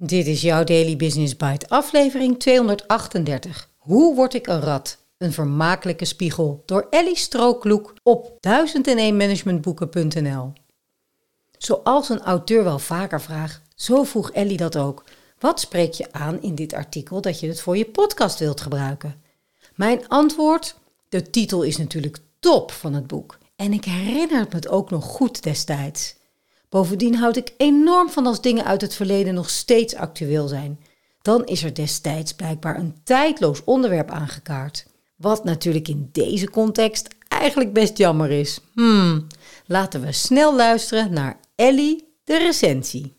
Dit is jouw Daily Business Bite, aflevering 238. Hoe word ik een rat? Een vermakelijke spiegel door Ellie Strookloek op 1001managementboeken.nl. Zoals een auteur wel vaker vraagt, zo vroeg Ellie dat ook. Wat spreek je aan in dit artikel dat je het voor je podcast wilt gebruiken? Mijn antwoord: de titel is natuurlijk top van het boek. En ik herinner het me ook nog goed destijds. Bovendien houd ik enorm van als dingen uit het verleden nog steeds actueel zijn. Dan is er destijds blijkbaar een tijdloos onderwerp aangekaart. Wat natuurlijk in deze context eigenlijk best jammer is. Hmm, laten we snel luisteren naar Ellie, de recensie.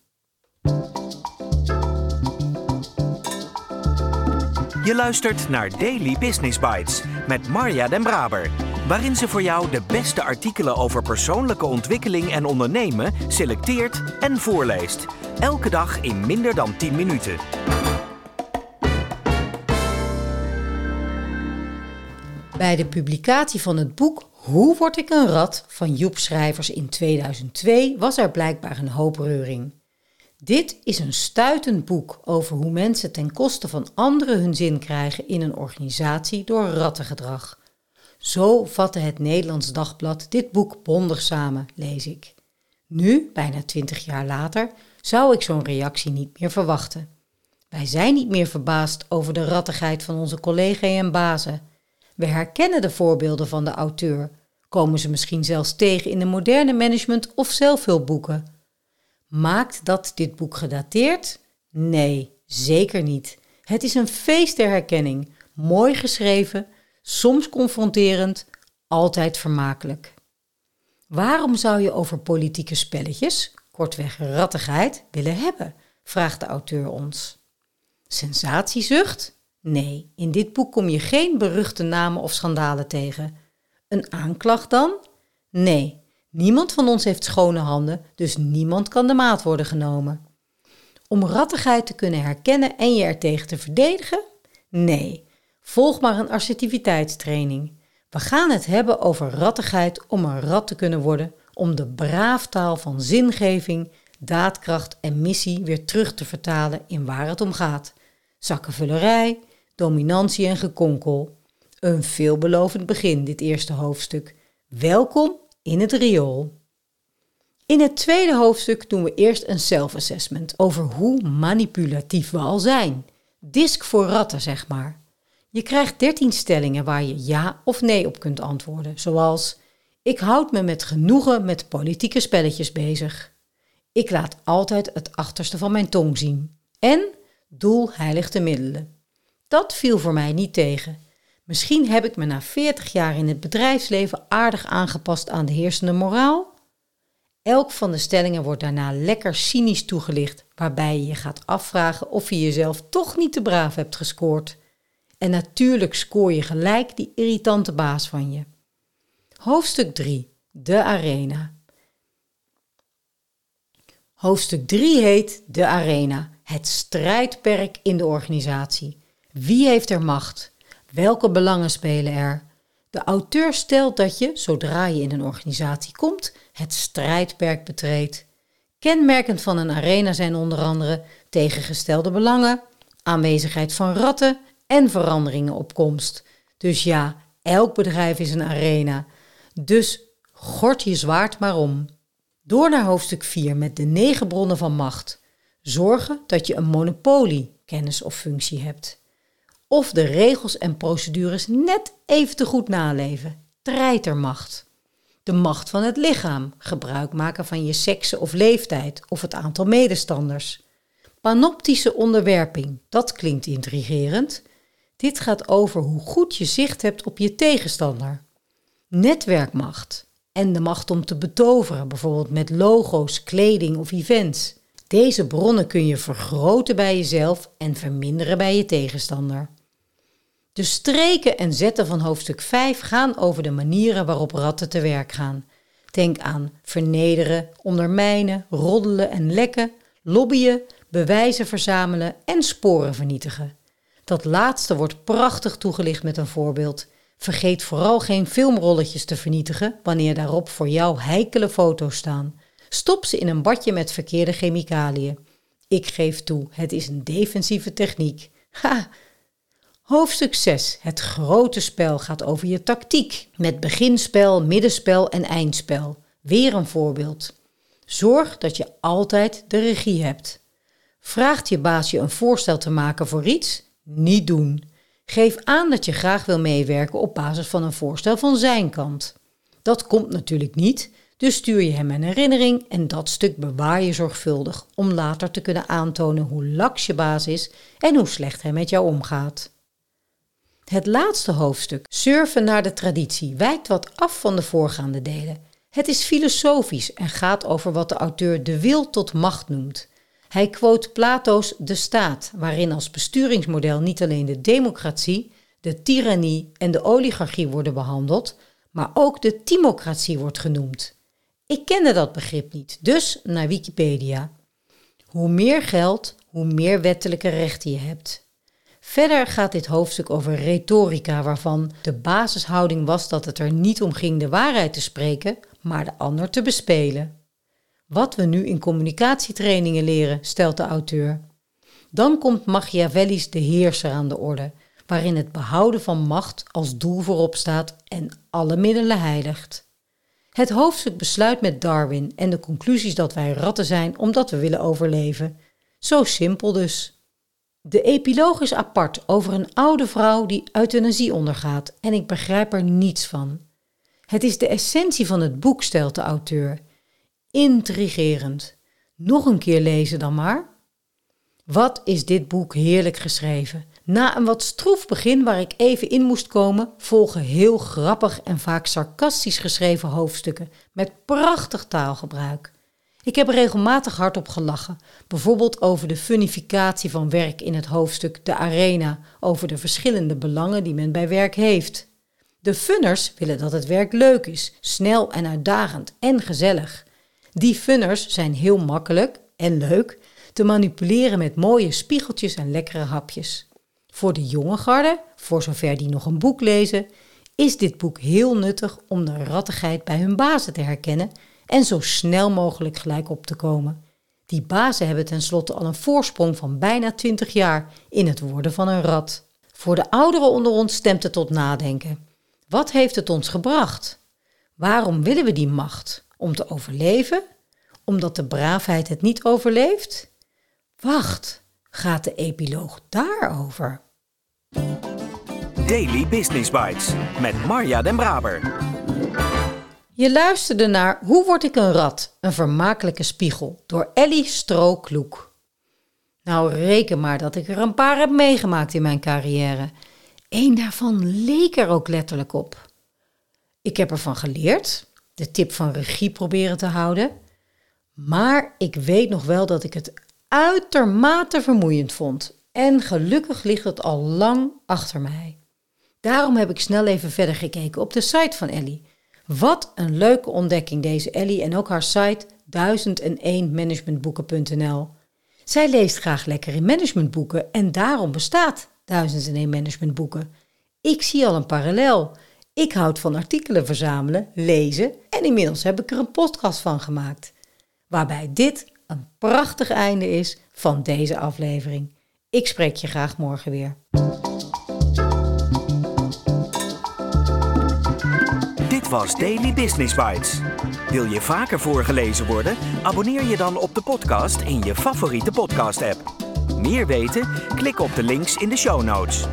Je luistert naar Daily Business Bites met Marja Den Braber waarin ze voor jou de beste artikelen over persoonlijke ontwikkeling en ondernemen selecteert en voorleest. Elke dag in minder dan 10 minuten. Bij de publicatie van het boek Hoe word ik een rat van Joep Schrijvers in 2002 was er blijkbaar een hoop reuring. Dit is een stuitend boek over hoe mensen ten koste van anderen hun zin krijgen in een organisatie door rattengedrag. Zo vatte het Nederlands Dagblad dit boek bondig samen, lees ik. Nu, bijna twintig jaar later, zou ik zo'n reactie niet meer verwachten. Wij zijn niet meer verbaasd over de rattigheid van onze collega's en bazen. We herkennen de voorbeelden van de auteur, komen ze misschien zelfs tegen in de moderne management- of zelfhulpboeken. Maakt dat dit boek gedateerd? Nee, zeker niet. Het is een feest der herkenning, mooi geschreven, soms confronterend, altijd vermakelijk. Waarom zou je over politieke spelletjes, kortweg rattigheid, willen hebben? vraagt de auteur ons. Sensatiezucht? Nee, in dit boek kom je geen beruchte namen of schandalen tegen. Een aanklacht dan? Nee, niemand van ons heeft schone handen, dus niemand kan de maat worden genomen. Om rattigheid te kunnen herkennen en je er tegen te verdedigen? Nee, Volg maar een assertiviteitstraining. We gaan het hebben over rattigheid om een rat te kunnen worden, om de braaftaal van zingeving, daadkracht en missie weer terug te vertalen in waar het om gaat. Zakkenvullerij, dominantie en gekonkel. Een veelbelovend begin, dit eerste hoofdstuk. Welkom in het riool. In het tweede hoofdstuk doen we eerst een self-assessment over hoe manipulatief we al zijn. Disk voor ratten, zeg maar. Je krijgt 13 stellingen waar je ja of nee op kunt antwoorden, zoals ik houd me met genoegen met politieke spelletjes bezig. Ik laat altijd het achterste van mijn tong zien. En doel heiligt de middelen. Dat viel voor mij niet tegen. Misschien heb ik me na 40 jaar in het bedrijfsleven aardig aangepast aan de heersende moraal. Elk van de stellingen wordt daarna lekker cynisch toegelicht, waarbij je je gaat afvragen of je jezelf toch niet te braaf hebt gescoord. En natuurlijk scoor je gelijk die irritante baas van je. Hoofdstuk 3. De Arena. Hoofdstuk 3 heet De Arena. Het strijdperk in de organisatie. Wie heeft er macht? Welke belangen spelen er? De auteur stelt dat je, zodra je in een organisatie komt, het strijdperk betreedt. Kenmerkend van een arena zijn onder andere tegengestelde belangen, aanwezigheid van ratten, en veranderingen op komst. Dus ja, elk bedrijf is een arena. Dus gort je zwaard maar om. Door naar hoofdstuk 4 met de negen bronnen van macht. Zorgen dat je een monopolie, kennis of functie hebt. Of de regels en procedures net even te goed naleven. Treitermacht. De macht van het lichaam, gebruik maken van je sekse of leeftijd of het aantal medestanders. Panoptische onderwerping, dat klinkt intrigerend. Dit gaat over hoe goed je zicht hebt op je tegenstander. Netwerkmacht en de macht om te betoveren, bijvoorbeeld met logo's, kleding of events. Deze bronnen kun je vergroten bij jezelf en verminderen bij je tegenstander. De streken en zetten van hoofdstuk 5 gaan over de manieren waarop ratten te werk gaan. Denk aan vernederen, ondermijnen, roddelen en lekken, lobbyen, bewijzen verzamelen en sporen vernietigen. Dat laatste wordt prachtig toegelicht met een voorbeeld. Vergeet vooral geen filmrolletjes te vernietigen wanneer daarop voor jou heikele foto's staan. Stop ze in een badje met verkeerde chemicaliën. Ik geef toe, het is een defensieve techniek. Ha! Hoofdstuk 6. Het grote spel gaat over je tactiek. Met beginspel, middenspel en eindspel. Weer een voorbeeld. Zorg dat je altijd de regie hebt. Vraagt je baas je een voorstel te maken voor iets? Niet doen. Geef aan dat je graag wil meewerken op basis van een voorstel van zijn kant. Dat komt natuurlijk niet, dus stuur je hem een herinnering en dat stuk bewaar je zorgvuldig om later te kunnen aantonen hoe laks je baas is en hoe slecht hij met jou omgaat. Het laatste hoofdstuk, surfen naar de traditie, wijkt wat af van de voorgaande delen. Het is filosofisch en gaat over wat de auteur de wil tot macht noemt. Hij quote Plato's De Staat, waarin als besturingsmodel niet alleen de democratie, de tirannie en de oligarchie worden behandeld, maar ook de timocratie wordt genoemd. Ik kende dat begrip niet, dus naar Wikipedia. Hoe meer geld, hoe meer wettelijke rechten je hebt. Verder gaat dit hoofdstuk over retorica, waarvan de basishouding was dat het er niet om ging de waarheid te spreken, maar de ander te bespelen. Wat we nu in communicatietrainingen leren, stelt de auteur. Dan komt Machiavelli's De Heerser aan de orde, waarin het behouden van macht als doel voorop staat en alle middelen heiligt. Het hoofdstuk besluit met Darwin en de conclusies dat wij ratten zijn omdat we willen overleven. Zo simpel dus. De epiloog is apart over een oude vrouw die euthanasie ondergaat en ik begrijp er niets van. Het is de essentie van het boek, stelt de auteur. Intrigerend. Nog een keer lezen dan maar. Wat is dit boek heerlijk geschreven? Na een wat stroef begin waar ik even in moest komen, volgen heel grappig en vaak sarcastisch geschreven hoofdstukken met prachtig taalgebruik. Ik heb regelmatig hardop gelachen, bijvoorbeeld over de funnificatie van werk in het hoofdstuk De Arena, over de verschillende belangen die men bij werk heeft. De funners willen dat het werk leuk is, snel en uitdagend en gezellig. Die funners zijn heel makkelijk en leuk te manipuleren met mooie spiegeltjes en lekkere hapjes. Voor de jonge garde, voor zover die nog een boek lezen, is dit boek heel nuttig om de rattigheid bij hun bazen te herkennen en zo snel mogelijk gelijk op te komen. Die bazen hebben tenslotte al een voorsprong van bijna 20 jaar in het worden van een rat. Voor de ouderen onder ons stemt het tot nadenken. Wat heeft het ons gebracht? Waarom willen we die macht? Om te overleven? Omdat de braafheid het niet overleeft? Wacht, gaat de epiloog daarover? Daily Business Bites met Marja Den Braber. Je luisterde naar Hoe word ik een rat? Een vermakelijke spiegel door Ellie Strookloek. Nou, reken maar dat ik er een paar heb meegemaakt in mijn carrière. Eén daarvan leek er ook letterlijk op. Ik heb ervan geleerd, de tip van regie proberen te houden. Maar ik weet nog wel dat ik het uitermate vermoeiend vond. En gelukkig ligt het al lang achter mij. Daarom heb ik snel even verder gekeken op de site van Ellie. Wat een leuke ontdekking deze Ellie en ook haar site 1001managementboeken.nl. Zij leest graag lekker in managementboeken en daarom bestaat 1001 managementboeken. Ik zie al een parallel. Ik houd van artikelen verzamelen, lezen en inmiddels heb ik er een podcast van gemaakt. Waarbij dit een prachtig einde is van deze aflevering. Ik spreek je graag morgen weer. Dit was Daily Business Bites. Wil je vaker voorgelezen worden? Abonneer je dan op de podcast in je favoriete podcast-app. Meer weten? Klik op de links in de show notes.